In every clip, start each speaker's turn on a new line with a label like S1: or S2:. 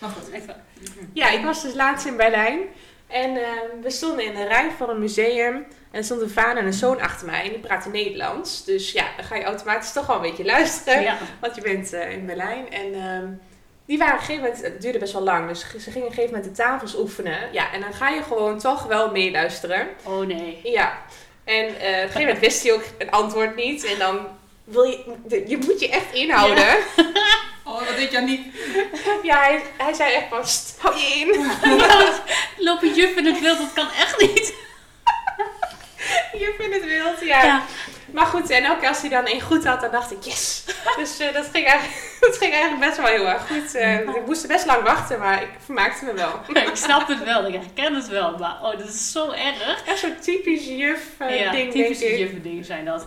S1: Maar goed.
S2: Even.
S3: Ja, ik was dus laatst in Berlijn. En eh, we stonden in de rij van een museum. En er stond een vader en een zoon achter mij. En die praten Nederlands. Dus ja, dan ga je automatisch toch wel een beetje luisteren.
S2: Ja.
S3: Want je bent eh, in Berlijn. En ehm, die waren op een gegeven moment, het duurde best wel lang. Dus ze gingen op een gegeven moment de tafels oefenen. Ja, en dan ga je gewoon toch wel meeluisteren.
S2: Oh nee.
S3: Ja. En eh, op een gegeven moment wist hij ook het antwoord niet. En dan wil je, je moet je echt inhouden. Ja,
S1: Dat deed jij niet.
S3: hij, hij zei echt van, "St, hou je in.
S2: Lopen juf in het wild, dat kan echt niet.
S3: je vindt het wild, ja.
S2: Ja.
S3: Maar goed, en elke keer als hij dan één goed had, dan dacht ik, yes. Dus eh, dat, ging eigenlijk, dat ging eigenlijk best wel heel erg goed. Eh, ik moest er best lang wachten, maar ik vermaakte me wel.
S2: Ik snap het wel, ik herken het wel. Maar oh, dat is zo erg.
S3: Echt zo'n typisch juf eh,
S2: ja,
S3: ding, denk
S2: typische
S3: ik.
S2: juffendingen zijn dat.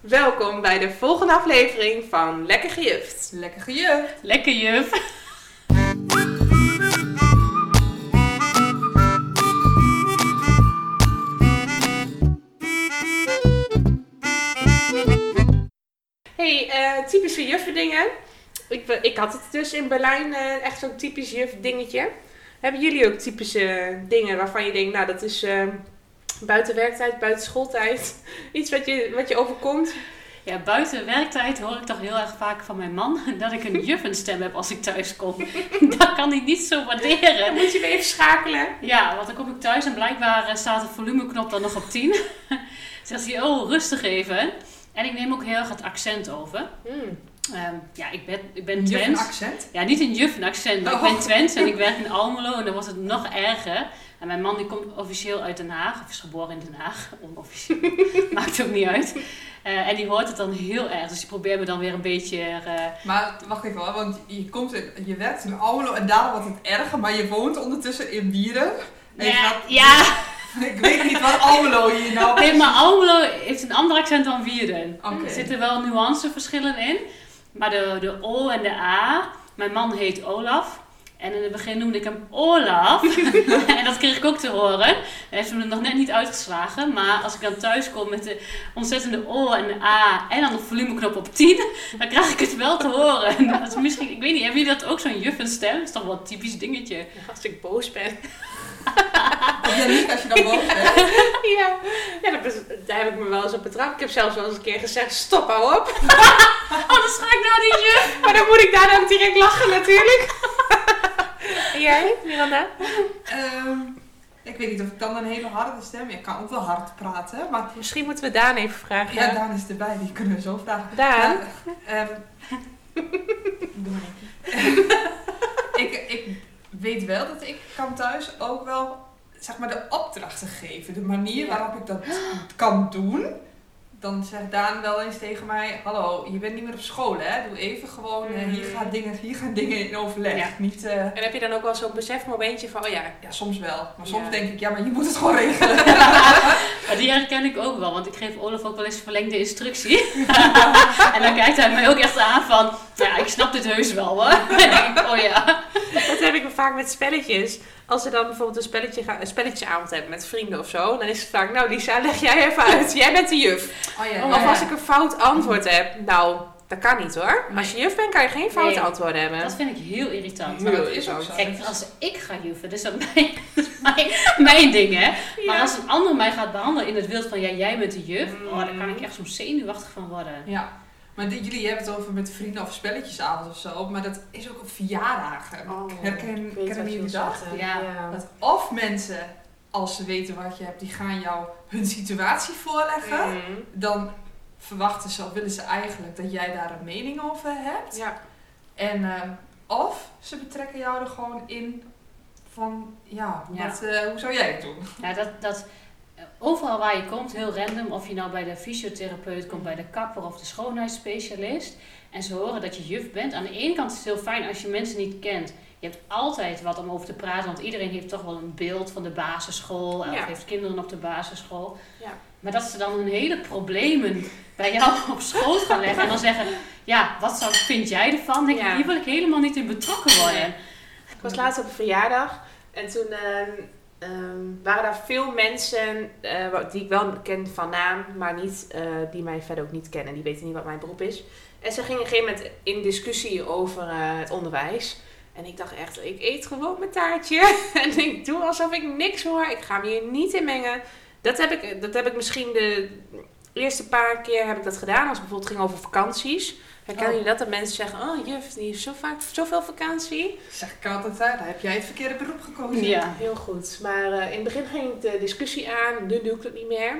S3: Welkom bij de volgende aflevering van Lekker Gejuft.
S1: Lekker gejuft.
S2: Lekker juf.
S3: hey, eh, typische juffendingen. Ik, ik had het dus in Berlijn eh, echt zo'n typisch juf dingetje. Hebben jullie ook typische dingen waarvan je denkt, nou dat is eh, buiten werktijd, buiten schooltijd, iets wat je, wat je overkomt?
S2: Ja, buiten werktijd hoor ik toch heel erg vaak van mijn man dat ik een juffenstem heb als ik thuis kom. Dat kan hij niet zo waarderen.
S3: Dan moet je weer even schakelen.
S2: Ja, want dan kom ik thuis en blijkbaar eh, staat de volumeknop dan nog op 10. Zegt hij, oh, rustig even. En ik neem ook heel erg het accent over.
S3: Hmm.
S2: Ehm, ja, ik ben, ik ben Twents.
S1: accent.
S2: Ja, niet een juffenaccent, maar ik
S1: Oh.
S2: ben Twents en ik werk in Almelo en dan was het nog erger. En mijn man die komt officieel uit Den Haag, of is geboren in Den Haag, onofficieel, maakt ook niet uit. Eh, en die hoort het dan heel erg, dus die probeert me dan weer een beetje... eh,
S1: Maar wacht even hoor, want je, komt in, je werkt in Almelo en daar wordt het erger, maar je woont ondertussen in Wieren.
S2: Ja,
S1: gaat-
S2: ja,
S1: Ik weet niet wat Almelo hier nou
S2: nee, maar Almelo heeft een ander accent dan Wierden.
S1: Oké.
S2: Er zitten wel nuanceverschillen in, maar de, de O en de A, mijn man heet Olaf. En in het begin noemde ik hem Olaf. en dat kreeg ik ook te horen. Hij heeft hem er nog net niet uitgeslagen. Maar als ik dan thuis kom met de ontzettende O en de A en dan de volumeknop op 10, dan krijg ik het wel te horen. En dat is misschien, ik weet niet, hebben jullie dat ook zo'n juffenstem? Dat is toch wel een typisch dingetje.
S3: Als ik boos ben.
S1: Ja, niet als je dan boos bent.
S3: ja, ja dat daar heb ik me wel eens op betrapt. Ik heb zelfs wel eens een keer gezegd, stop, hou op.
S2: Dan ga ik nou die juf.
S3: Maar dan moet ik daar dan direct lachen natuurlijk. en jij, Miranda?
S1: Ehm, ik weet niet of ik dan een hele harde stem... Ik kan ook wel hard praten, maar...
S3: Misschien moeten we Daan even vragen.
S1: Ja, Daan is erbij, die kunnen we zo vragen.
S3: Daan?
S1: Ja,
S2: Doe maar niet.
S1: ik, ik weet wel dat ik kan thuis ook wel zeg maar de opdrachten geven. De manier
S3: Ja.
S1: waarop ik dat kan doen. Dan zegt Daan wel eens tegen mij: Hallo, je bent niet meer op school, hè? Doe even gewoon, eh, hier,
S3: Mm.
S1: gaan dingen, hier gaan dingen in overleg.
S2: Ja.
S1: Niet, eh,
S3: En heb je dan ook wel zo'n besefmomentje van, oh ja,
S1: ja, soms wel. Maar soms
S3: Ja.
S1: denk ik: Ja, maar je moet het gewoon regelen.
S2: Maar die herken ik ook wel, want ik geef Olaf ook wel eens verlengde instructie. en dan kijkt hij mij ook echt aan van, ja, ik snap dit heus wel hoor. En dan denk ik, oh ja.
S3: dat heb ik vaak met spelletjes. Als we dan bijvoorbeeld een, spelletje ga, een spelletjeavond hebben met vrienden of zo, dan is het vaak, nou Lisa, leg jij even uit. Jij bent de juf.
S1: Oh ja,
S3: Of als ik een fout antwoord heb, nou, dat kan niet hoor. Als je juf bent, kan je geen foute
S2: Nee.
S3: antwoorden hebben.
S2: Dat vind ik heel irritant.
S1: Maar dat is ook zo.
S2: Kijk, als ik ga juffen, dus dat is mijn, mijn, mijn ding hè. Maar
S3: Ja.
S2: als een ander mij gaat behandelen in het wild van, ja, jij bent de juf.
S3: Mm.
S2: Oh, daar kan ik echt soms zenuwachtig van worden.
S1: Ja. Maar dit- jullie hebben het over met vrienden of spelletjesavond of zo, maar dat is ook op verjaardagen.
S3: Oh,
S1: Herken, kennen jullie dat?
S2: Ja.
S1: Dat of mensen, als ze weten wat je hebt, die gaan jou hun situatie voorleggen.
S3: Mhm.
S1: Dan verwachten ze of willen ze eigenlijk dat jij daar een mening over hebt.
S3: Ja.
S1: En ehm, of ze betrekken jou er gewoon in van, ja,
S2: Ja.
S1: Wat, eh, hoe zou jij het doen?
S2: Ja, dat, dat eh, overal waar je komt, heel random, of je nou bij de fysiotherapeut komt, bij de kapper of de schoonheidsspecialist, en ze horen dat je juf bent. Aan de ene kant is het heel fijn als je mensen niet kent. Je hebt altijd wat om over te praten, want iedereen heeft toch wel een beeld van de basisschool,
S3: Ja.
S2: of heeft kinderen op de basisschool.
S3: Ja.
S2: Maar dat ze dan hun hele problemen bij jou op schoot gaan leggen en dan zeggen, ja, wat zou, vind jij ervan? Denk
S3: Ja.
S2: ik, hier wil ik helemaal niet in betrokken worden.
S3: Ik was laatst op een verjaardag en toen ehm, ehm, waren daar veel mensen eh, die ik wel ken van naam, maar niet, eh, die mij verder ook niet kennen. Die weten niet wat mijn beroep is. En ze gingen op een gegeven moment in discussie over eh, het onderwijs. En ik dacht echt, ik eet gewoon mijn taartje. en ik doe alsof ik niks hoor. Ik ga me hier niet in mengen. Dat heb ik, dat heb ik misschien de eerste paar keer heb ik dat gedaan. Als het bijvoorbeeld ging over vakanties. Herkennen
S1: Oh.
S3: jullie dat? Dat mensen zeggen, oh juf, die heeft zo vaak zoveel vakantie.
S1: Zeg ik altijd, daar heb jij het verkeerde beroep gekozen.
S2: Ja.
S3: Heel goed. Maar eh, in het begin ging de discussie aan. Nu doe ik het niet meer.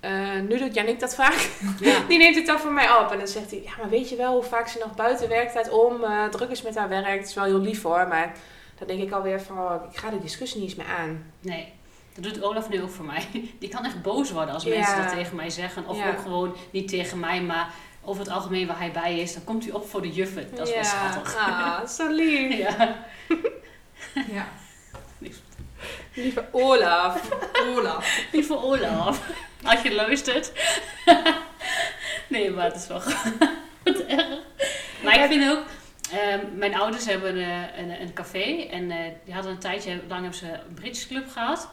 S3: Eh, nu doet Janik dat vaak.
S2: Ja.
S3: Die neemt het dan voor mij op. En dan zegt hij, ja, maar weet je wel hoe vaak ze nog buiten werktijd om eh, druk is met haar werk. Het is wel heel lief hoor. Maar dan denk ik alweer van, oh, ik ga de discussie niet eens meer aan.
S2: Nee. Dat doet Olaf nu ook voor mij. Die kan echt boos worden als
S3: Ja.
S2: mensen dat tegen mij zeggen. Of
S3: Ja.
S2: ook gewoon niet tegen mij, maar over het algemeen waar hij bij is. Dan komt hij op voor de juffen. Dat is wel schattig.
S3: Ah, zo lief.
S2: Ja.
S1: Ja.
S3: Lieve Olaf.
S1: Olaf.
S2: Lieve Olaf, als je luistert. nee, maar het is wel goed erg. Maar ik vind ook, ehm, mijn ouders hebben eh, een, een café en eh, die hadden een tijdje lang hebben ze een British Club gehad.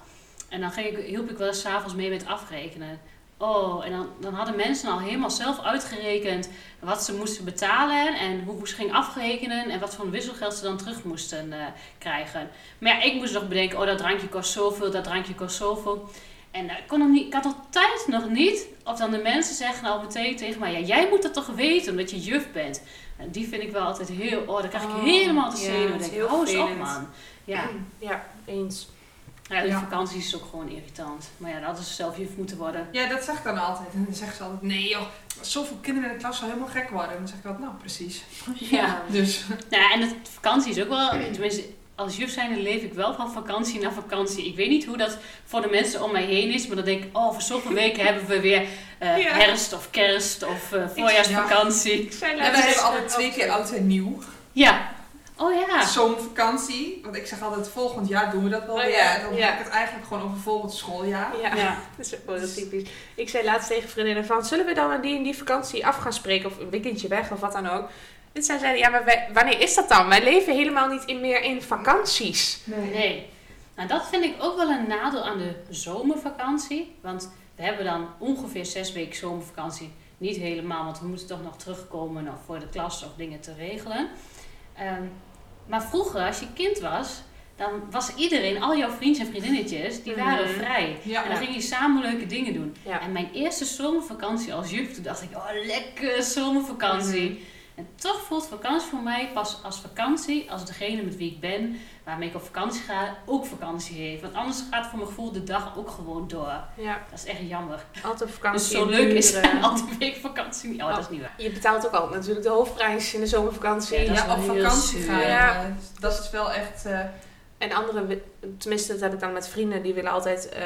S2: En dan ging ik, hielp ik wel eens 's avonds mee met afrekenen. Oh, en dan, dan hadden mensen al helemaal zelf uitgerekend wat ze moesten betalen en hoe ze gingen afrekenen en wat voor wisselgeld ze dan terug moesten eh, krijgen. Maar ja, ik moest nog bedenken, oh dat drankje kost zoveel, dat drankje kost zoveel. En ik, kon nog niet, ik had altijd nog niet, of dan de mensen zeggen al meteen tegen mij, ja jij moet dat toch weten omdat je juf bent. En die vind ik wel altijd heel, oh dan krijg ik
S3: Oh,
S2: helemaal
S3: ja,
S2: zenuwen.
S3: heel
S2: eens op man. Ja,
S3: Ja, eens.
S2: Ja die
S1: Ja.
S2: vakantie is ook gewoon irritant. Maar ja, dat is zelf juf moeten worden.
S1: Ja, dat zeg ik dan altijd. En dan zeggen ze altijd, nee joh, zoveel kinderen in de klas zou helemaal gek worden. En dan zeg ik altijd, nou precies.
S2: Ja.
S1: Dus,
S2: Nou, ja, en het, vakantie is ook wel, tenminste, als juf zijnde leef ik wel van vakantie naar vakantie. Ik weet niet hoe dat voor de mensen om mij heen is, maar dan denk ik, oh, voor zoveel weken hebben we weer eh,
S3: Ja.
S2: herfst of kerst of eh, voorjaarsvakantie.
S1: En we hebben altijd twee keer oud en nieuw.
S2: Ja. Oh ja.
S1: Zomervakantie. Want ik zeg altijd, volgend jaar doen we dat wel
S3: Oh
S1: weer.
S3: ja,
S1: En dan
S3: ja.
S1: heb ik het eigenlijk gewoon over volgend schooljaar.
S3: Ja.
S2: Ja.
S3: Dat is ook wel heel typisch. Ik zei laatst tegen vriendinnen van, zullen we dan die en die vakantie af gaan spreken? Of een weekendje weg of wat dan ook. En zij zeiden, ja, maar wij- wanneer is dat dan? Wij leven helemaal niet in, meer in vakanties.
S2: Nee. Nou, dat vind ik ook wel een nadeel aan de zomervakantie. Want we hebben dan ongeveer zes weken zomervakantie. Niet helemaal, want we moeten toch nog terugkomen nog voor de klas of dingen te regelen. Ehm, maar vroeger, als je kind was, dan was iedereen, al jouw vriendjes en vriendinnetjes, die waren
S3: Mhm.
S2: vrij.
S1: Ja.
S2: En dan ging je samen leuke dingen doen.
S3: Ja.
S2: En mijn eerste zomervakantie als juf, toen dacht ik, oh lekker zomervakantie.
S3: Mhm.
S2: En toch voelt vakantie voor mij pas als vakantie als degene met wie ik ben, waarmee ik op vakantie ga, ook vakantie heeft. Want anders gaat voor mijn gevoel de dag ook gewoon door.
S3: Ja,
S2: Dat is echt jammer.
S3: altijd vakantie.
S2: Dus zo leuk is
S3: buren.
S2: al die week vakantie niet. Oh, dat is niet waar.
S3: Je betaalt ook altijd natuurlijk de hoofdprijs in de zomervakantie.
S2: Ja,
S1: op vakantie gaan.
S3: Ja.
S1: eh, Dat is wel echt... eh,
S3: En andere, tenminste dat heb ik dan met vrienden, die willen altijd eh,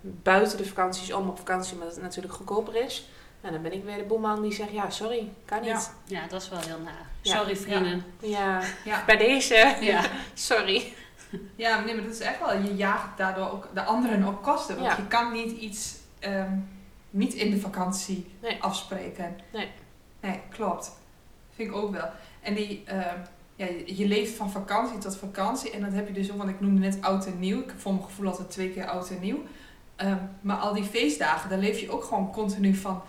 S3: buiten de vakanties om op vakantie, omdat het natuurlijk goedkoper is. Nou, dan ben ik weer de boeman die zegt, ja, sorry, kan niet.
S2: Ja, dat is wel heel naar.
S3: Ja.
S2: Sorry vrienden.
S3: Ja,
S1: ja.
S3: bij deze,
S2: Ja.
S3: sorry.
S1: ja, nee, maar dat is echt wel... Je jaagt daardoor ook de anderen op kosten. Want je kan niet iets ehm, niet in de vakantie
S3: Nee.
S1: afspreken.
S3: Nee.
S1: Nee, klopt. Vind ik ook wel. En die... ehm, ja, je- je leeft van vakantie tot vakantie. En dat heb je dus ook, want ik noemde net oud en nieuw. Ik heb voor mijn gevoel altijd twee keer oud en nieuw. Ehm, maar al die feestdagen, daar leef je ook gewoon continu van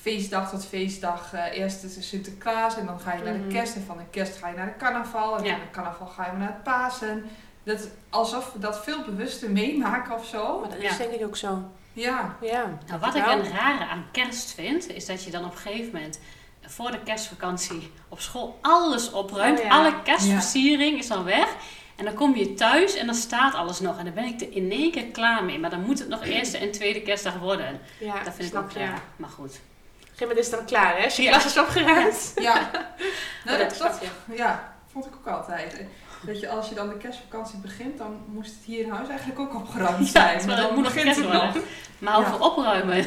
S1: feestdag tot feestdag. Eh, eerst is er Sinterklaas en dan ga je naar de
S3: Mhm.
S1: kerst. En van de kerst ga je naar de carnaval. En
S2: Ja.
S1: van de carnaval ga je naar het Pasen. Dat, is alsof we dat veel bewuster meemaken of zo.
S3: Maar dat
S2: Ja.
S3: is denk ik ook zo.
S1: Ja,
S3: Ja.
S2: Nou, wat ik een rare aan kerst vind, is dat je dan op een gegeven moment voor de kerstvakantie op school alles opruimt.
S3: Oh ja.
S2: Alle kerstversiering is dan weg. En dan kom je thuis en dan staat alles nog. En dan ben ik er in één keer klaar mee. Maar dan moet het nog eerste en tweede kerstdag worden.
S3: Ja,
S2: dat vind ik
S3: snap
S2: ook
S3: je.
S2: raar. Maar goed.
S3: Gegeven moment is het dan klaar, hè? Als je
S2: Ja.
S3: is opgeruimd.
S1: ja. Nou,
S3: Ja,
S1: dat,
S3: snap
S1: dat, ja, vond ik ook altijd. Dat je als je dan de kerstvakantie begint, dan moest het hier in huis eigenlijk ook opgeruimd
S2: Ja,
S1: zijn.
S2: terwijl
S1: maar dan
S2: moet
S1: het nog.
S2: Maar over opruimen.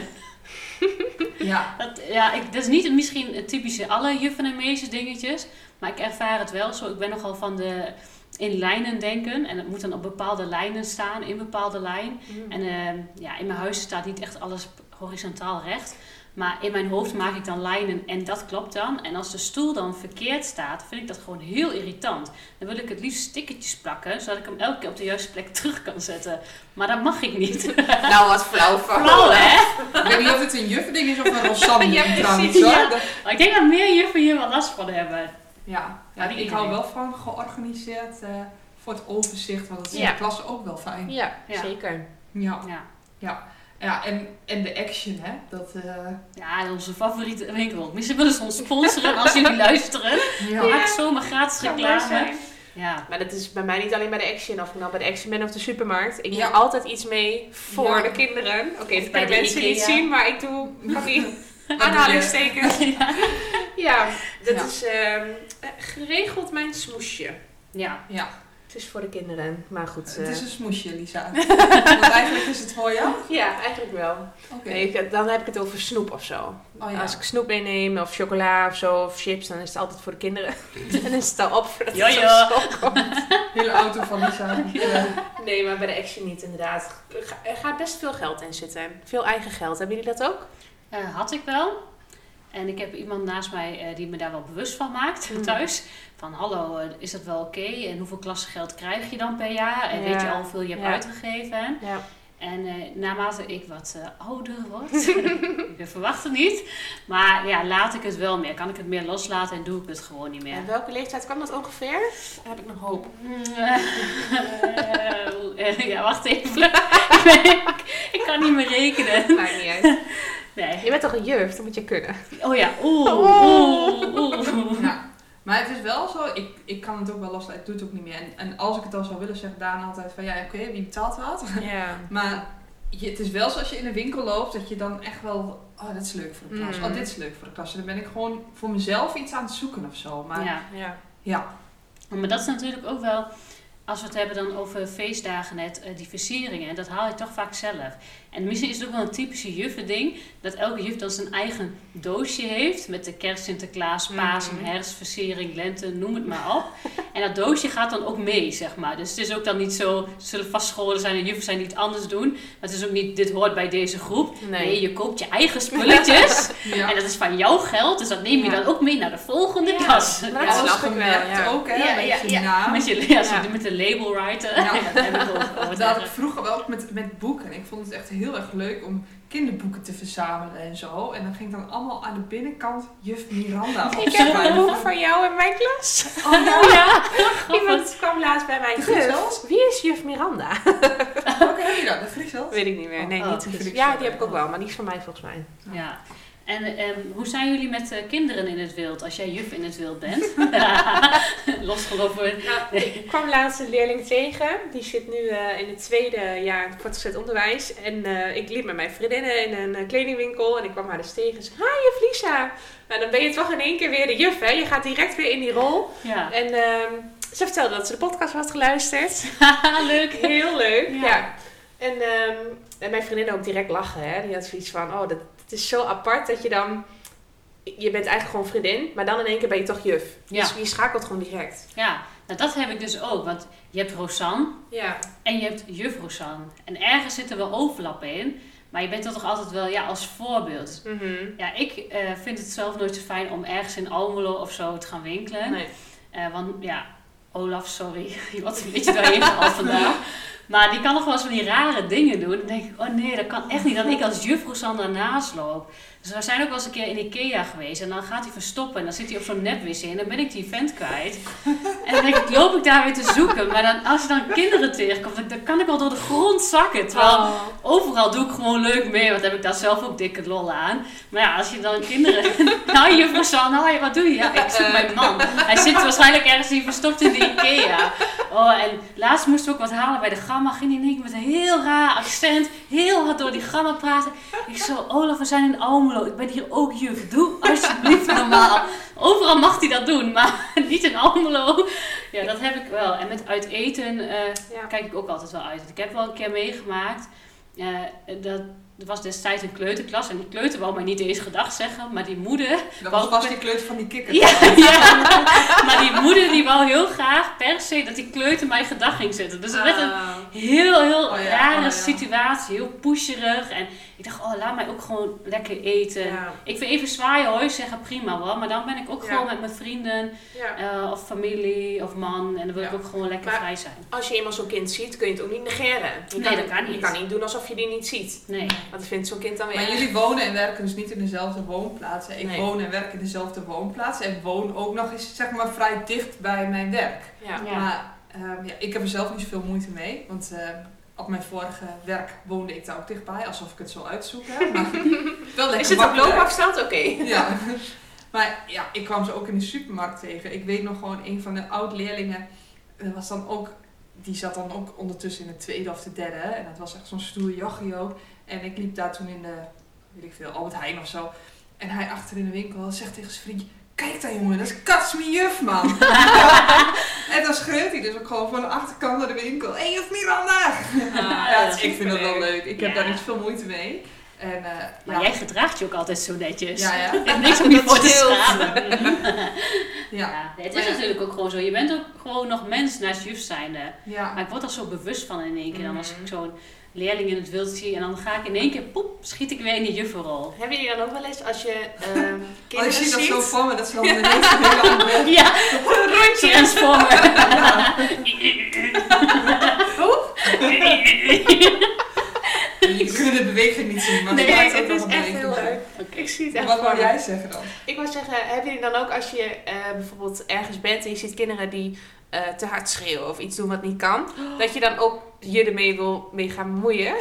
S1: Ja,
S2: Dat, ja, ik, dat is niet misschien het typische alle juffen en meisjes dingetjes. Maar ik ervaar het wel zo. Ik ben nogal van de in lijnen denken. En het moet dan op bepaalde lijnen staan, in bepaalde lijn. En ehm, ja, in mijn huis staat niet echt alles horizontaal recht. Maar in mijn hoofd maak ik dan lijnen en dat klopt dan. En als de stoel dan verkeerd staat, vind ik dat gewoon heel irritant. Dan wil ik het liefst stickertjes plakken, zodat ik hem elke keer op de juiste plek terug kan zetten. Maar dat mag ik niet.
S3: Nou, wat flauw van.
S2: Flauw hè?
S1: ik weet niet of het een juffending is of een Rosanne
S3: Ja,
S1: trouwens.
S3: precies,
S1: hoor.
S2: ja.
S1: Dat-
S2: Maar ik denk dat meer juffen hier wel last van hebben.
S1: Ja, ja ik hou wel van georganiseerd eh, voor het overzicht, want dat is
S3: Ja.
S1: in de klas ook wel fijn.
S3: Ja,
S2: Ja.
S3: zeker.
S1: Ja,
S2: Ja.
S1: Ja en, en de action, hè. Dat, eh,
S2: Ja, onze favoriete winkel. Misschien willen ze ons sponsoren als jullie luisteren.
S1: ja.
S2: Maak zomaar gratis reclame.
S3: zijn.
S2: Ja.
S3: Maar dat is bij mij niet alleen bij de Action, of ik nou bij de Action ben of de supermarkt. Ik
S1: Ja.
S3: neem altijd iets mee voor
S1: Ja.
S3: de kinderen. Oké, dat kunnen mensen niet zien, maar ik doe van die aanhalingstekens.
S2: ja.
S3: Ja, dat
S1: Ja.
S3: is ehm, eh, geregeld mijn smoesje.
S2: Ja.
S1: ja.
S3: Het is voor de kinderen, maar goed.
S1: Het
S3: eh,
S1: is een smoesje, Lisa. want eigenlijk is het voor jou.
S3: Ja, eigenlijk wel.
S1: Oké.
S3: Nee, ik- dan heb ik het over snoep of zo.
S1: Oh, ja.
S3: Als ik snoep meeneem, of chocola of zo, of chips, dan is het altijd voor de kinderen. en dan is het al op voordat het komt.
S1: Hele auto van Lisa. Ja.
S3: Nee, maar bij de Action niet inderdaad. Er ga- gaat best veel geld in zitten. Veel eigen geld. Hebben jullie dat ook?
S2: Eh, had ik wel. En ik heb iemand naast mij eh, die me daar wel bewust van maakt
S3: Mm.
S2: Van hallo, eh, is dat wel oké? En hoeveel klassengeld krijg je dan per jaar? En weet je al hoeveel je hebt
S3: Ja.
S2: uitgegeven?
S3: Ja.
S2: En eh, naarmate ik wat eh, ouder word, ik verwacht het niet. Maar ja, laat ik het wel meer. Kan ik het meer loslaten en doe ik het gewoon niet meer.
S3: En welke leeftijd kan dat ongeveer? Heb ik nog hoop.
S2: Mm, ja, wacht even. ik, kan niet meer rekenen.
S3: Maakt niet uit.
S2: Nee.
S3: Je bent toch een juf? Dat moet je kunnen.
S2: Oh ja, oeh,
S3: Oh.
S2: oeh, oeh.
S1: Ja. Maar het is wel zo, ik, ik kan het ook wel loslaten, ik doe het ook niet meer. En, en als ik het dan zou willen, zegt Daan altijd van ja, oké, wie betaalt wat?
S3: Ja.
S1: Maar je, het is wel zo als je in een winkel loopt, dat je dan echt wel, oh, dit is leuk voor de klas.
S3: Mm.
S1: Oh, dit is leuk voor de klas. En dan ben ik gewoon voor mezelf iets aan het zoeken of zo. Maar ja,
S2: Ja.
S3: Ja.
S2: Maar dat is natuurlijk ook wel, als we het hebben dan over feestdagen net, eh, die versieringen, dat haal je toch vaak zelf. En misschien is het ook wel een typische juffending, dat elke juf dan zijn eigen doosje heeft, met de kerst, Sinterklaas, Pasen,
S3: Mhm.
S2: herfst, versiering, lente, noem het maar op. en dat doosje gaat dan ook mee, zeg maar. Dus het is ook dan niet zo, er zullen vast scholen zijn en juffen zijn die het anders doen. Maar het is ook niet, dit hoort bij deze groep.
S3: Nee.
S2: Nee, je koopt je eigen spulletjes.
S1: ja.
S2: En dat is van jouw geld, dus dat neem je
S3: Ja.
S2: dan ook mee naar de volgende
S3: Ja.
S2: klas.
S3: Dat snap ik wel,
S1: ook, hè,
S2: Ja,
S1: met
S2: ja,
S1: je
S2: ja.
S1: naam.
S2: Met, je, ja, zo
S1: Ja.
S2: met de label writer.
S1: Ja.
S2: dat.
S1: Dat had ik vroeger wel ook met, met boeken. Ik vond het echt heel erg leuk om kinderboeken te verzamelen en zo. En dan ging dan allemaal aan de binnenkant juf Miranda
S3: Ik heb een boek van jou in mijn klas.
S1: Oh ja,
S2: ja,
S3: Iemand kwam laatst bij juf.
S1: Griezels?
S3: Wie is juf Miranda?
S1: welke heb je dan? De Friesel?
S3: Weet ik niet meer. Nee,
S2: Oh,
S3: niet de Ja, die heb ik ook wel, maar die is van mij volgens mij.
S2: ja. En ehm, hoe zijn jullie met eh, kinderen in het wild als jij juf in het wild bent? Losgelopen.
S3: Nou, ik kwam laatst een leerling tegen. Die zit nu eh, in het tweede jaar voortgezet onderwijs. En eh, ik liep met mijn vriendinnen in een kledingwinkel. En ik kwam haar dus tegen. en Ze zei, hi juf Lisa. Nou, dan ben je toch in één keer weer de juf, hè. Je gaat direct weer in die rol.
S2: Ja.
S3: En ehm, ze vertelde dat ze de podcast had geluisterd.
S2: Leuk.
S3: Heel leuk,
S2: Ja.
S3: ja. En, ehm, en mijn vriendin ook direct lachen, hè. Die had zoiets van, oh, dat, het is zo apart dat je dan... Je bent eigenlijk gewoon vriendin, maar dan in één keer ben je toch juf.
S2: Ja.
S3: Dus je schakelt gewoon direct.
S2: Ja, nou dat heb ik dus ook. Want je hebt Rosanne
S3: Ja.
S2: en je hebt juf Rosanne. En ergens zit er wel overlap in. Maar je bent er toch altijd wel ja, als voorbeeld.
S3: Mhm.
S2: Ja, ik eh, vind het zelf nooit zo fijn om ergens in Almelo of zo te gaan winkelen.
S3: Nee.
S2: Eh, want ja, Olaf, sorry, je wordt een beetje doorheen gehaald vandaag. Maar die kan nog wel eens van die rare dingen doen. Dan denk ik, oh nee, dat kan echt niet. Dat ik als juf Rosanne daarnaast loop. Dus we zijn ook wel eens een keer in Ikea geweest. En dan gaat hij verstoppen. En dan zit hij op zo'n nepwc. En dan ben ik die vent kwijt. En dan denk ik, loop ik daar weer te zoeken. Maar dan, als je dan kinderen tegenkomt, dan- kan ik wel door de grond zakken. Terwijl
S3: Oh.
S2: overal doe ik gewoon leuk mee. Want heb ik daar zelf ook dikke lol aan. Maar ja, als je dan kinderen... Nou, juffrouw San, hoi, wat doe je? Ja, ik zoek mijn man. Hij zit waarschijnlijk ergens hier verstopt in de Ikea. Oh, en laatst moesten we ook wat halen bij de Gamma. Ging hij in één keer met een heel raar accent heel hard door die Gamma praten. Ik zo, Olaf, we zijn in Almelo. Ik ben hier ook juf. Doe alsjeblieft normaal. Overal mag hij dat doen, maar niet in Almelo. Ja, dat heb ik wel. En met uit eten eh,
S3: Ja.
S2: kijk ik ook altijd wel uit. Ik heb wel een keer meegemaakt. eh, dat, er was destijds een kleuterklas. En die kleuter wou mij niet eens gedag zeggen. Maar die moeder...
S1: Dat
S2: Wou-
S1: was vast die kleuter van die kikker.
S2: Ja, ja. Maar die moeder die wou heel graag per se dat die kleuter mij gedag ging zetten. Dus het werd een
S3: Ah.
S2: heel, heel
S1: Oh ja,
S2: rare
S1: oh ja.
S2: situatie. Heel pusherig. En Ik dacht, oh, laat mij ook gewoon lekker eten.
S3: Ja.
S2: Ik vind even zwaaien hoor, zeggen prima wel. Maar dan ben ik ook
S3: Ja.
S2: gewoon met mijn vrienden
S3: Ja.
S2: eh, of familie of man. En dan wil ik ook gewoon lekker
S3: Maar-
S2: vrij zijn.
S3: Als je eenmaal zo'n kind ziet, kun je het ook niet negeren. Je
S2: Nee, dat kan
S3: Je
S2: niet.
S3: kan niet doen alsof je die niet ziet.
S2: Nee.
S3: Want dat vindt zo'n kind dan weer
S1: Maar jullie wonen en werken dus niet in dezelfde woonplaatsen. Ik
S3: Nee.
S1: woon en werk in dezelfde woonplaats en woon ook nog eens zeg maar vrij dicht bij mijn werk.
S3: Ja.
S2: Ja.
S1: Maar ehm, ja, ik heb er zelf niet zoveel moeite mee, want eh, op mijn vorige werk woonde ik daar ook dichtbij, alsof ik het zo uitzoek heb. Maar wel
S3: Is het op loopafstand? Oké.
S1: Ja. Maar ja, ik kwam ze ook in de supermarkt tegen. Ik weet nog gewoon, een van de oud-leerlingen, dat was dan ook, die zat dan ook ondertussen in de tweede of de derde. En dat was echt zo'n stoer jochie ook. En ik liep daar toen in de, weet ik veel, Albert Heijn of zo. En hij achter in de winkel zegt tegen zijn vriendje, kijk daar jongen, dat is Katsmi juf man. en dan schreeuwt hij dus ook gewoon van de achterkant naar de winkel, hé hey, juf Miranda.
S3: Ah,
S1: ja,
S3: dat
S1: ik vind het wel leuk. Ik heb daar niet veel moeite mee. En, eh,
S2: Maar
S1: ja.
S2: jij gedraagt je ook altijd zo netjes.
S1: Ja, ja.
S2: Hebt niks om je voor te schamen.
S1: Ja.
S2: Ja, het is
S1: ja.
S2: natuurlijk ook gewoon zo. Je bent ook gewoon nog mens naast juf zijnde.
S1: ja.
S2: Maar ik word er zo bewust van in één keer. Dan als
S3: Mhm.
S2: ik zo'n leerling in het wild zie en dan ga ik in één keer, poep, schiet ik weer in die juffenrol.
S3: Hebben jullie dan ook wel eens als je ehm
S1: Oh,
S3: kinderen
S1: ik zie dat zo voor me, dat is wel een hele andere...
S2: Ja,
S3: Een rondje.
S2: transformer.
S1: Je kunt de beweging niet zien, maar
S3: Nee,
S1: het
S3: het is
S1: een
S3: echt
S1: beweging.
S3: heel leuk. Ik zie het echt
S1: Wat wou jij zeggen dan?
S3: Ik wou zeggen, hebben jullie dan ook als je eh, bijvoorbeeld ergens bent en je ziet kinderen die eh, te hard schreeuwen of iets doen wat niet kan, dat je dan ook je ermee wil mee gaan bemoeien?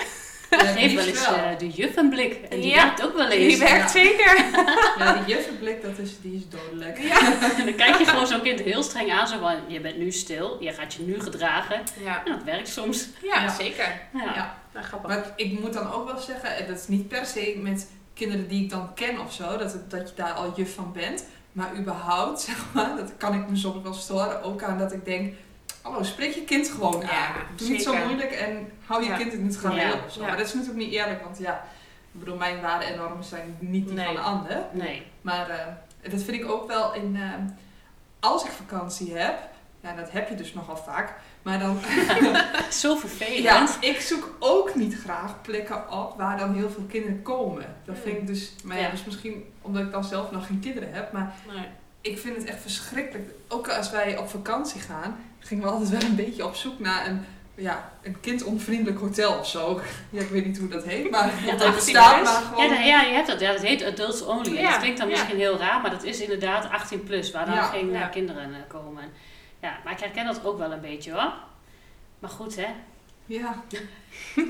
S2: Geef wel eens eh, de juf een blik. En die
S3: Ja.
S2: werkt ook wel eens.
S3: Die werkt
S1: ja.
S3: zeker.
S1: Ja, die juffenblik, dat is, die is dodelijk.
S3: Ja.
S2: En dan kijk je gewoon zo'n kind heel streng aan. Zo van, je bent nu stil. Je gaat je nu gedragen.
S3: Ja,
S2: En dat werkt soms.
S3: ja,
S1: Ja.
S3: zeker.
S2: Ja.
S1: Ja.
S3: Nou, grappig.
S1: Maar ik moet dan ook wel zeggen, en dat is niet per se met kinderen die ik dan ken of zo, dat, het, dat je daar al juf van bent. Maar überhaupt, zeg maar, dat kan ik me soms wel storen. Ook aan dat ik denk, hallo, spreek je kind gewoon
S3: Ja,
S1: aan. Doe niet zo moeilijk en hou je
S3: Ja.
S1: kind in het
S2: Ja.
S1: of zo.
S3: Ja.
S1: Maar dat is natuurlijk niet eerlijk, want ja, ik bedoel, mijn waarden en normen zijn niet die
S3: Nee.
S1: van de ander.
S2: Nee.
S1: Maar eh, dat vind ik ook wel in, eh, als ik vakantie heb, ja, dat heb je dus nogal vaak. Maar dan,
S2: Zo vervelend.
S1: ja, ik zoek ook niet graag plekken op waar dan heel veel kinderen komen. Dat vind ik dus, maar ja,
S2: Ja.
S1: dus misschien omdat ik dan zelf nog geen kinderen heb, maar
S3: Nee.
S1: Ik vind het echt verschrikkelijk. Ook als wij op vakantie gaan, gingen we altijd wel een beetje op zoek naar een, ja, een kindonvriendelijk hotel of zo. Ja, ik weet niet hoe dat heet, maar
S2: Ja,
S1: dat
S3: 18
S1: bestaat
S3: plus.
S1: maar
S2: Ja,
S1: gewoon.
S2: dat- ja, je hebt dat. Ja, dat heet adults only. En
S3: Ja,
S2: dat klinkt dan
S3: ja.
S2: misschien heel raar, maar dat is inderdaad 18 plus, waar dan
S1: Ja,
S2: geen eh,
S3: ja.
S2: kinderen eh, komen. Ja, maar ik herken dat ook wel een beetje hoor. Maar goed hè.
S1: Ja.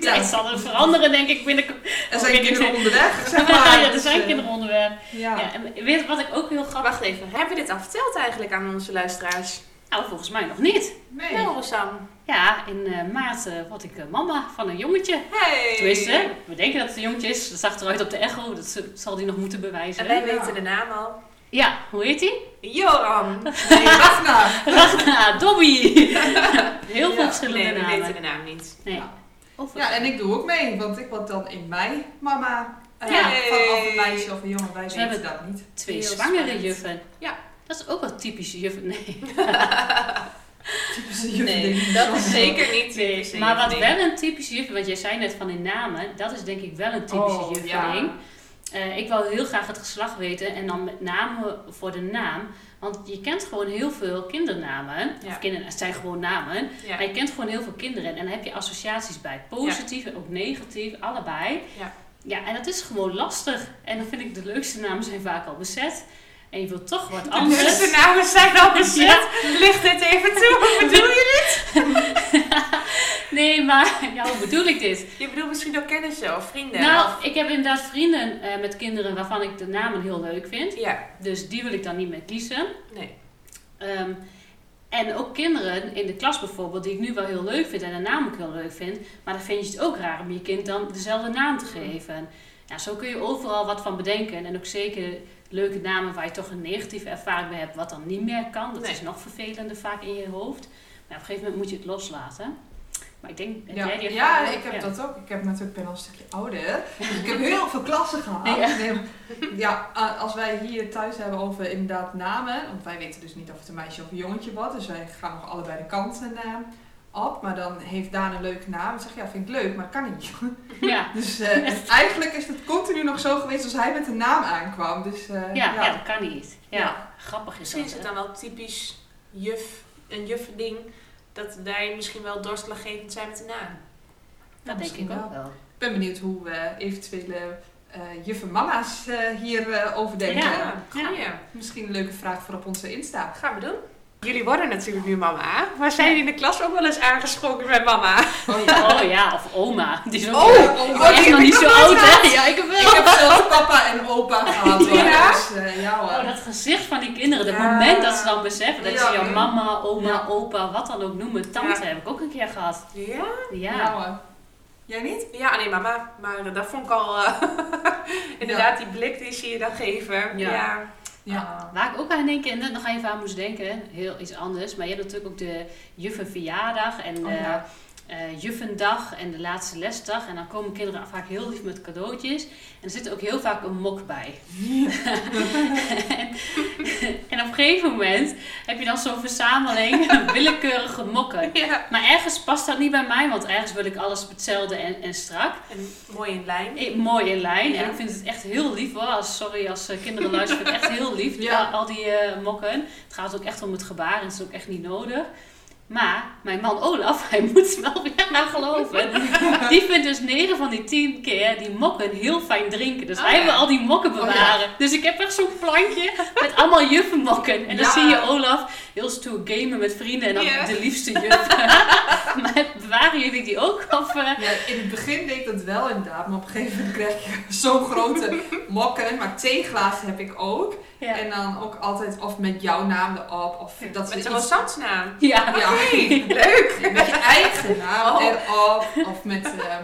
S2: Ja, het zal er veranderen denk ik binnen.
S1: Er zijn kinderen onderweg, zeg maar.
S2: ja, er zijn kinderen onderweg.
S1: Ja.
S2: Ja, en weet wat ik ook heel grappig...
S3: Wacht even, hebben we dit al verteld eigenlijk aan onze luisteraars?
S2: Nou, volgens mij nog niet.
S1: Nee.
S3: Nou, Rosanne.
S2: Ja, in eh, maart eh, word ik eh, mama van een jongetje.
S3: Hey!
S2: Tenminste, we denken dat het een jongetje is. Dat zag eruit op de echo. Dat zal die nog moeten bewijzen.
S3: En wij
S1: Ja.
S3: weten de naam al.
S2: Ja, hoe heet die?
S3: Joram.
S1: Nee, nou.
S2: Ragna, Dobby. Heel veel
S1: Ja,
S2: verschillende
S3: Nee, we
S2: namen.
S3: weten de naam niet.
S2: Nee.
S1: Ja.
S2: Of-
S1: Ja, en ik doe ook mee, want ik word dan in mei mama. Uh,
S2: Ja.
S1: Van een meisje of een jongen, wij
S2: we
S1: weten
S2: hebben-
S1: dat niet.
S2: Twee
S3: Heel
S2: zwangere
S3: spannend.
S2: juffen.
S3: Ja.
S2: Dat is ook wel typisch juffen. Nee.
S1: Typische
S3: Nee, dat is zeker niet
S2: nee.
S3: typisch.
S2: Maar wat
S3: Nee.
S2: wel een typische juffen, want jij zei net van in namen, dat is denk ik wel een typische
S1: Oh, ja.
S2: Eh, ik wil heel graag het geslacht weten en dan met name voor de naam. Want je kent gewoon heel veel kindernamen.
S3: Ja.
S2: Of kinderen, het zijn gewoon namen.
S3: Ja.
S2: Maar je kent gewoon heel veel kinderen. En dan heb je associaties bij. Positief en ook negatief, allebei.
S3: Ja.
S2: ja, en dat is gewoon lastig. En dan vind ik de leukste namen zijn vaak al bezet. En je wilt toch wat anders.
S3: de namen zijn al bezet. Licht dit even toe. Hoe bedoel je?
S2: Nee, maar ja, hoe bedoel ik dit?
S3: Je bedoelt misschien ook kennissen of vrienden?
S2: Nou,
S3: of-
S2: ik heb inderdaad vrienden eh, met kinderen waarvan ik de namen heel leuk vind.
S3: Ja,
S2: Dus die wil ik dan niet meer kiezen.
S3: nee.
S2: Ehm, en ook kinderen in de klas bijvoorbeeld, die ik nu wel heel leuk vind en de naam ook heel leuk vind. Maar dan vind je het ook raar om je kind dan dezelfde naam te geven. Ja, zo kun je overal wat van bedenken. En ook zeker leuke namen waar je toch een negatieve ervaring bij hebt, wat dan niet meer kan. Dat
S3: Nee.
S2: is nog vervelender vaak in je hoofd. Maar op een gegeven moment moet je het loslaten. Maar ik denk, heb
S1: Ja,
S2: jij die
S1: ja, ik heb
S2: Ja.
S1: dat ook. Ik heb natuurlijk ben al een stukje ouder. Dus ik heb heel veel klassen gehad.
S2: Ja.
S1: A- als wij hier thuis hebben over inderdaad namen. Want wij weten dus niet of het een meisje of een jongetje wordt. Dus wij gaan nog allebei de kanten eh, op, maar dan heeft Daan een leuke naam. Ik zeg, ja, vind ik leuk, maar dat kan niet.
S2: Ja.
S1: Dus eh, eigenlijk is het continu nog zo geweest als hij met een naam aankwam. Dus, eh,
S2: Ja, ja. dat kan niet. Ja,
S1: Ja.
S2: grappig is
S3: Misschien
S2: dat.
S3: is het dan wel typisch juf, een juffending, dat wij misschien wel doorslaggevend zijn met de naam.
S2: Dat denk
S1: misschien
S2: ik ook
S1: wel.
S2: wel.
S1: Ik ben benieuwd hoe eh, eventuele eh juffen mama's eh, hier eh, over denken.
S2: Ja.
S3: goeie.
S1: Misschien een leuke vraag voor op onze Insta.
S3: Gaan we doen. Jullie worden natuurlijk nu mama. Maar zijn jullie in de klas ook wel eens aangesproken met mama?
S1: Oh ja.
S2: Oh ja, of oma. Die is ook
S1: Oh,
S2: echt
S1: oh,
S3: die heb
S2: nog
S3: ik
S2: niet zo oud,
S3: gehad.
S2: hè? Ja, ik heb
S1: Ik
S2: wel.
S1: heb zelf papa en opa gehad hoor.
S3: Ja?
S1: Dus eh, ja hoor.
S2: Oh, dat gezicht van die kinderen, het
S3: Ja.
S2: moment dat ze dan beseffen dat
S1: Ja.
S2: ze jouw mama, oma,
S1: Ja.
S2: opa, wat dan ook noemen, tante
S3: Ja.
S2: heb ik ook een keer gehad.
S3: Ja?
S2: Ja.
S1: Ja hoor. Jij niet?
S3: Ja, nee mama. Maar dat vond ik al... eh, inderdaad, die blik die ze je dan geven.
S2: Ja.
S3: Ja.
S2: Waar ik ook aan denk, en net nog even aan moest denken, heel iets anders. Maar je hebt natuurlijk ook de juffenverjaardag en
S1: Oh, ja.
S2: Eh, juffendag en de laatste lesdag. En dan komen kinderen vaak heel lief met cadeautjes. En er zit ook heel vaak een mok bij. en, en op een gegeven moment heb je dan zo'n verzameling willekeurige mokken.
S3: ja.
S2: Maar ergens past dat niet bij mij, want ergens wil ik alles hetzelfde en, en strak.
S3: En mooi in lijn.
S2: Mooi in lijn.
S3: Ja.
S2: En ik vind het echt heel lief hoor. Als, sorry als eh, kinderen luisteren, vind ik echt heel lief.
S1: Ja.
S2: Al, al die eh, mokken. Het gaat ook echt om het gebaar en het is ook echt niet nodig. Maar mijn man Olaf, hij moet wel weer nou geloven. Die vindt dus 9 van die 10 keer die mokken heel fijn drinken. Dus
S3: Oh,
S2: hij
S3: ja.
S2: wil al die mokken
S1: Oh, ja.
S2: bewaren. Dus ik heb echt zo'n plankje met allemaal juffenmokken. En dan
S1: Ja.
S2: zie je Olaf heel stoer gamen met vrienden en dan de liefste juf. maar bewaren jullie die ook? Of, eh,
S1: Ja, in het begin deed ik dat wel inderdaad, maar op een gegeven moment krijg je zo'n grote mokken. Maar theeglazen heb ik ook.
S2: Ja.
S1: En dan ook altijd of met jouw naam erop. Of dat
S3: Met naam.
S2: ja.
S1: Ja,
S3: Leuk.
S1: met je eigen naam
S3: Oh.
S1: erop. Of met eh,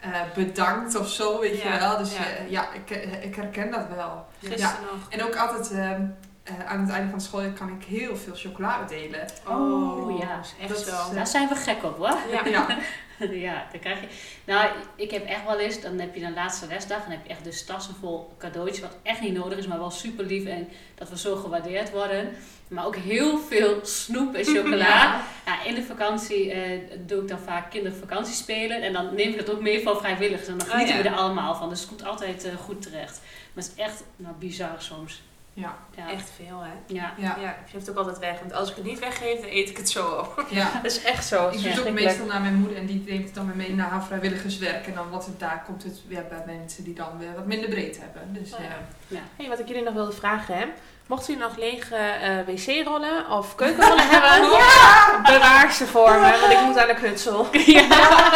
S1: eh, bedankt of zo, weet
S3: Ja,
S1: je wel. Dus
S3: ja.
S1: ja, ja ik, ik herken dat wel.
S3: Gisteren nog.
S1: En ook altijd ehm, eh, aan het einde van school kan ik heel veel chocolade delen.
S2: Oh, ja.
S3: is echt
S1: Dat
S3: zo.
S1: eh,
S2: Daar zijn we gek op hoor.
S3: Ja.
S1: Ja,
S2: ja, dan krijg je. Nou, ik heb echt wel eens, dan heb je een laatste lesdag en dan heb je echt dus tassen vol cadeautjes, wat echt niet nodig is, maar wel super lief en dat we zo gewaardeerd worden. Maar ook heel veel snoep en chocola.
S1: Ja.
S2: Ja, in de vakantie eh, doe ik dan vaak kindervakantie spelen en dan neem ik dat ook mee van vrijwilligers en dan
S3: Oh,
S2: genieten
S3: ja.
S2: we er allemaal van. Dus het komt altijd eh, goed terecht. Maar het is echt nou, bizar soms.
S1: Ja,
S2: Ja.
S3: Echt veel, hè?
S2: Ja.
S1: ja.
S3: Ja, je heeft ook altijd weg. Want als ik het niet weggeef, dan eet ik het zo op.
S1: ja.
S3: Dat is echt zo.
S1: Ik doe het ook meestal naar mijn moeder en die neemt het dan weer mee naar haar vrijwilligerswerk. En dan wat het daar komt het weer bij mensen die dan weer wat minder breed hebben. Dus
S3: Oh, ja.
S1: ja.
S3: Hey, wat ik jullie nog wilde vragen, hè? Mochten jullie nog lege eh, wc-rollen of keukenrollen hebben, bewaar ze voor me, want ik moet aan de knutsel.
S2: Ja.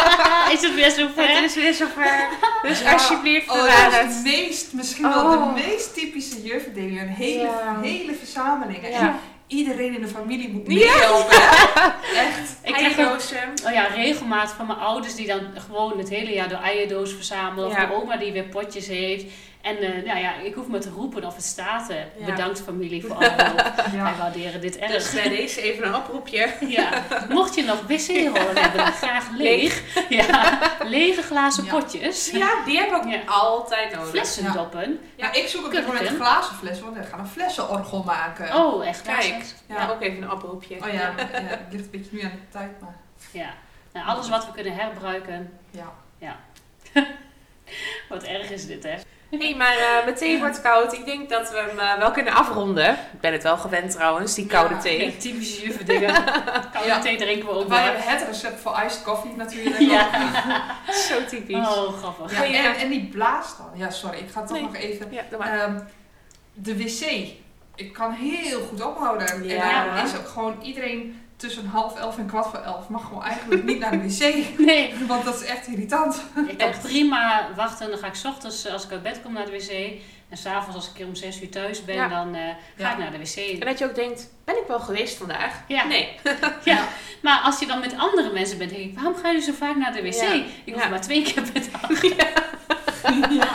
S2: Is het weer zo
S3: Het is weer zover. Dus
S1: Ja.
S3: alsjeblieft,
S1: Oh,
S3: bewaar
S1: dat is
S3: het.
S1: het meest, misschien wel
S3: Oh.
S1: de meest typische jufdingen. Een hele,
S3: Ja.
S1: hele verzameling. Iedereen in de familie moet meehelpen. Echt.
S2: Ik krijg ook
S3: Eierdozen.
S2: Oh ja, regelmatig van mijn ouders die dan gewoon het hele jaar door eierdoos verzamelen. Of mijn oma die weer potjes heeft. En eh, nou ja, ik hoef maar te roepen of het staat.
S3: Ja.
S2: Bedankt familie voor alle hulp. Wij
S1: Ja.
S2: waarderen dit erg.
S3: Dus bij deze even een oproepje.
S2: Ja. Mocht je nog wc-rollen hebben, graag leeg. Ja. Lege glazen
S1: Ja.
S2: potjes.
S3: Ja, die heb ik ook
S2: Ja.
S3: altijd nodig.
S2: Flessendoppen.
S1: Ja, ik zoek ook even met een glazen fles, want we gaan een flessenorgel maken.
S2: Oh, echt?
S3: Kijk,
S1: Ja.
S3: ja. ook even een oproepje.
S1: Oh ja, ja, het ligt een beetje nu aan de tijd, maar
S2: Ja. Nou, alles wat we kunnen herbruiken.
S1: ja.
S2: Wat erg is dit, hè?
S3: Hé, hey, maar eh, mijn thee wordt koud. Ik denk dat we hem eh, wel kunnen afronden. Ik ben het wel gewend trouwens, die koude
S1: Ja.
S3: thee.
S2: Ja, typische juffen dingen. Koude
S1: Ja.
S2: thee drinken we ook
S1: Wij
S2: wel.
S1: hebben het recept voor iced coffee natuurlijk.
S2: Ja.
S3: Zo typisch.
S2: Oh, grappig.
S1: Ja,
S3: Ja.
S1: en, en die blaas dan. Ja, sorry, ik ga toch
S3: Nee.
S1: nog even.
S3: Ja, doe maar.
S1: Ehm, de wc. Ik kan heel goed ophouden.
S3: Ja.
S1: En dan is ook gewoon iedereen tussen half elf en kwart voor elf mag gewoon eigenlijk niet naar de wc.
S2: Nee,
S1: Want dat is echt irritant.
S2: ik kan prima wachten. Dan ga ik 's ochtends, eh, als ik uit bed kom, naar de wc. En s'avonds, als ik hier om 6 uur thuis ben,
S3: Ja.
S2: dan eh, ga
S1: Ja.
S2: ik naar de wc.
S3: En dat je ook denkt, ben ik wel geweest vandaag?
S2: Ja.
S3: Nee.
S2: Ja. Maar als je dan met andere mensen bent, denk ik, waarom gaan jullie zo vaak naar de wc?
S3: Ja.
S2: Ik hoef
S3: Ja.
S2: maar twee keer per dag.
S1: Ja.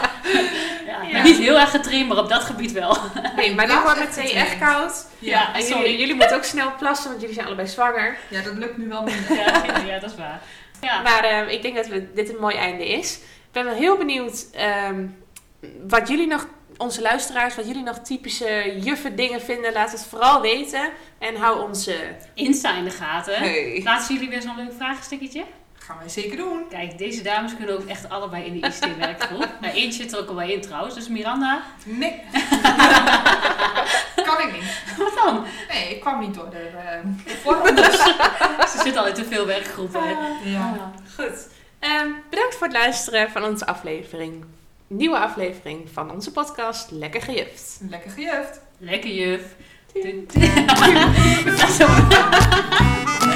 S2: Ja, niet heel erg getraind, maar op dat gebied wel.
S3: Nee, maar nu wordt mijn
S1: echt
S3: thee
S1: getraind.
S3: echt koud.
S2: Ja,
S3: En
S2: sorry.
S3: jullie, jullie moeten ook snel plassen, want jullie zijn allebei zwanger.
S1: ja, dat lukt nu wel minder.
S2: Ja, ja, dat is waar. Ja.
S3: Maar ehm, ik denk dat we, dit een mooi einde is. Ik ben wel heel benieuwd ehm, wat jullie nog onze luisteraars, wat jullie nog typische juffen dingen vinden, laat het vooral weten. En hou onze...
S2: Insta in de gaten.
S1: Hey.
S2: Jullie weer zo'n leuk vraagstukje?
S1: Gaan wij zeker doen.
S2: Kijk, deze dames kunnen ook echt allebei in de ICT-werkgroep. nou, eentje zit er ook al bij in trouwens. Dus Miranda,
S1: Nee. kan ik niet.
S2: wat dan?
S1: Nee, ik kwam niet door de uh, vorm. Dus.
S2: Ze zit al in te veel werkgroepen.
S1: Ja.
S3: Goed. Ehm, bedankt voor het luisteren van onze aflevering. Nieuwe aflevering van onze podcast Lekker Gejuft.
S1: Lekker gejuft.
S2: Lekker juf.
S3: Doei.